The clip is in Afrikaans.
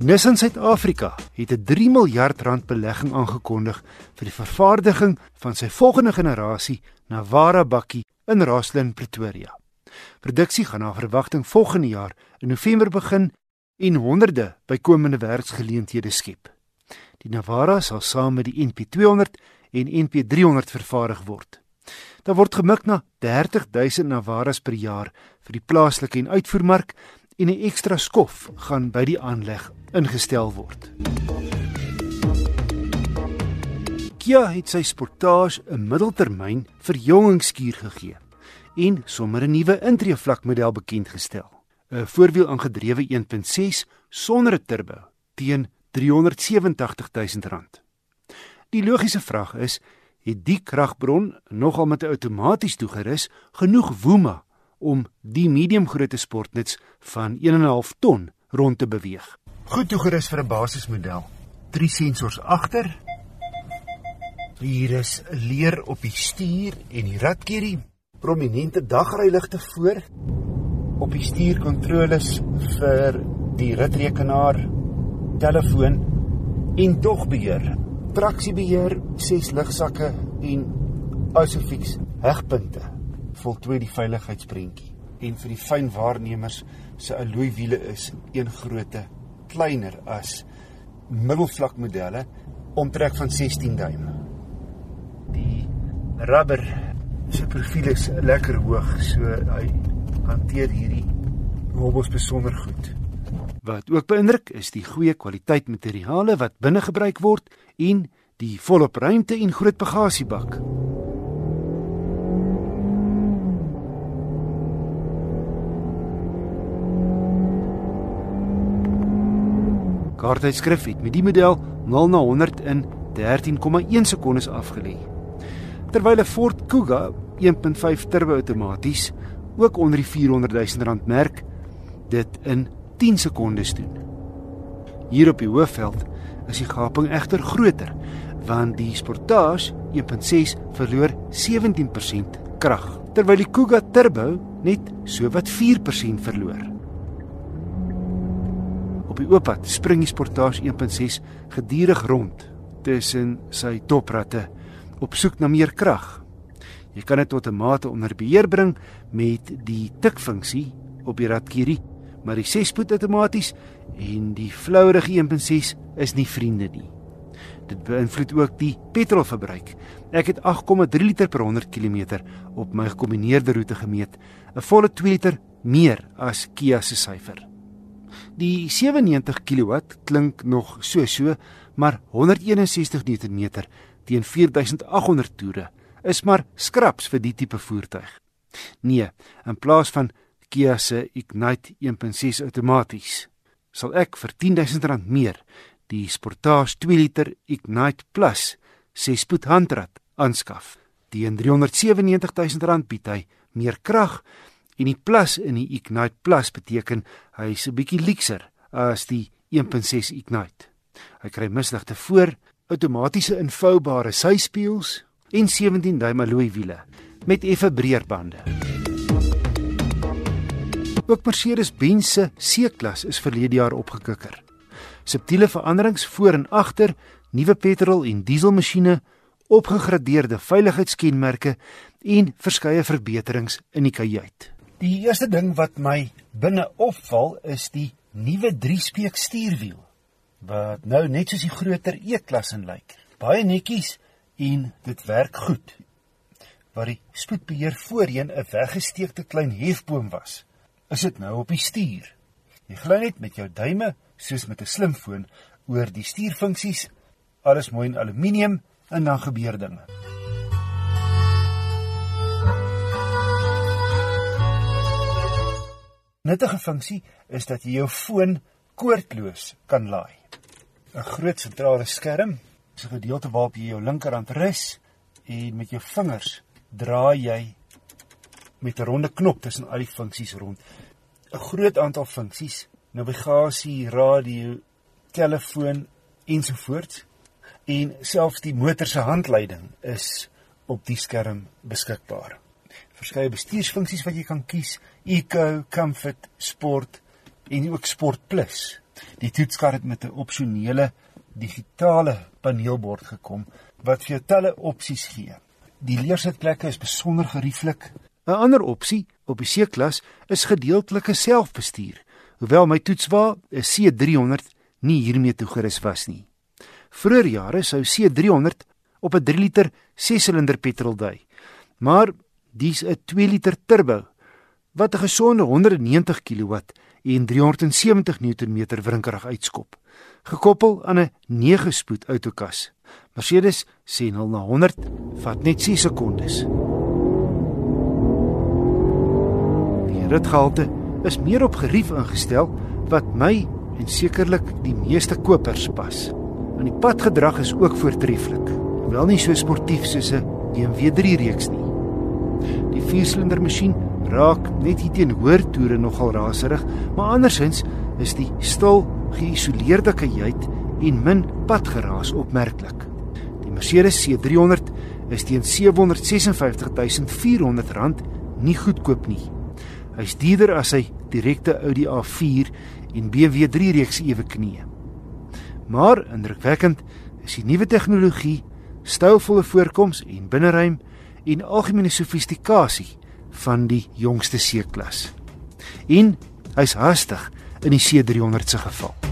Nissan Suid-Afrika het 'n 3 miljard rand belegging aangekondig vir die vervaardiging van sy volgende generasie Navara bakkie in Rosslyn, Pretoria. Produksie gaan na verwagting volgende jaar in November begin en honderde bykomende werksgeleenthede skep. Die Navara sal saam met die NP200 en NP300 vervaardig word. Daar word gemik na 30000 Navaras per jaar vir die plaaslike en uitvoermark en 'n ekstra skof gaan by die aanleg ingestel word. Kia het sy Sportage 'n middeltermyn verjongingskuur gegee en sommer 'n nuwe intreevlakmodel bekend gestel. 'n Voorwiel aangedrewe 1.6 sonder 'n turbo teen R387 000. Die logiese vraag is, het die kragbron nogal met 'n outomaties toegerus genoeg woema om die mediumgrootte sportnuts van 1.5 ton rond te beweeg? Goed toegerus vir 'n basismodel. Drie sensors agter. Hier is leer op die stuur en die radkierie. Prominente dagryligte voor. Op die stuurkontroles vir die ritrekenaar, telefoon en dogbeheer. Traksiebeheer, ses ligsakke en Isofix hegpunte voltooi die veiligheidsprentjie. En vir die fyn waarnemers se alloy wiele is een grootte kleiner as middelvlak modelle omtrek van 16 duim. Die rubber se profiel is lekker hoog, so hy hanteer hierdie hobbels besonder goed. Wat ook beïndruk is die goeie kwaliteit materiale wat binne gebruik word en die volop ruimte en groot bagasiebak. Kaarttydskrif het met die model 0 na 100 in 13,1 sekondes afgelê. Terwyl 'n Ford Kuga 1.5 turbo outomaties ook onder die 400 000 rand merk dit in 10 sekondes doen. Hier op die hoofveld is die gaping egter groter want die Sportage 1.6 verloor 17% krag terwyl die Kuga Turbo net sowat 4% verloor die ooppad spring die Sportage 1.6 gedurig rond tussen sy topratte op soek na meer krag. Jy kan dit tot 'n mate onder beheer bring met die tikfunksie op die radkierie, maar die 6-spoed outomaties en die vlouerige 1.6 is nie vriende nie. Dit beïnvloed ook die petrolverbruik. Ek het 8,3 liter per 100 km op my gekombineerde roete gemeet, 'n volle 2 liter meer as Kia se syfer. Die 97 kW klink nog so so, maar 161 Nm teen 4800 toere is maar skraps vir die tipe voertuig. Nee, in plaas van Kia se Ignite 1.6 outomaties sal ek vir R10000 meer die Sportage 2 liter Ignite Plus 6-spoed handrat aanskaf. Teen R397000 bied hy meer krag En die plus in die Ignite Plus beteken hy is 'n bietjie luukser as die 1.6 Ignite. Hy kry misligte voor, outomatiese invoubare syspieëls en 17 duim alloy wiele met effe breër bande. Ook Mercedes-Benz se C-klas is verlede jaar opgekikker. Subtiele veranderings voor en agter, nuwe petrol en dieselmasjiene, opgegradeerde veiligheidskenmerke en verskeie verbeterings in die kajuit. Die eerste ding wat my binne opval is die nuwe 3-speek stuurwiel wat nou net soos die groter E-klas in lyk. Baie netjies en dit werk goed. Waar die spoedbeheer voorheen 'n weggesteekte klein hefboom was, is dit nou op die stuur. Jy gly net met jou duime soos met 'n slimfoon oor die stuurfunksies. Alles mooi in aluminium en dan gebeur dinge. Nuttige funksie is dat jy jou foon koordloos kan laai. 'n Groot sentrale skerm, so 'n gedeelte waarop jy jou linkerhand rus en met jou vingers draai jy met 'n ronde knop tussen al die funksies rond. 'n Groot aantal funksies, navigasie, radio, telefoon ensovoorts en selfs die motor se handleiding is op die skerm beskikbaar verskeie bestuursfunksies wat jy kan kies: Eco, Comfort, Sport en ook Sport Plus. Die toetskar het met 'n opsionele digitale paneelbord gekom wat vir jou talle opsies gee. Die leersitklekke is besonder gerieflik. 'n Ander opsie op die C-klas is gedeeltelike selfbestuur, hoewel my toetswa 'n C300 nie hiermee toegerus was nie. Vroeger jare sou C300 op 'n 3 liter 6-silinder petrol dui. Maar dis 'n 2 liter turbo wat 'n gesonde 190 kW en 370 Nm wrinkrag uitskop, gekoppel aan 'n 9-spoed outokas. Mercedes sê 0 na 100 vat net 6 sekondes. Die ritgehalte is meer op gerief ingestel wat my en sekerlik die meeste kopers pas. En die padgedrag is ook voortreffelik, hoewel nie so sportief soos 'n BMW 3 reeks nie. Die 4-silinder masjien raak net hier teen hoër toere nogal raserig, maar andersins is die stil, geïsoleerde kajuit en min padgeraas opmerklik. Die Mercedes C300 is teen R756400 nie goedkoop nie. Hy's duurder as sy direkte Audi A4 en BMW 3 reeks ewe knie. Maar indrukwekkend is die nuwe tegnologie, stylvolle voorkoms en binneruim en algemene sofistikasie van die jongste C-klas. En hy's hastig in die C300 se geval.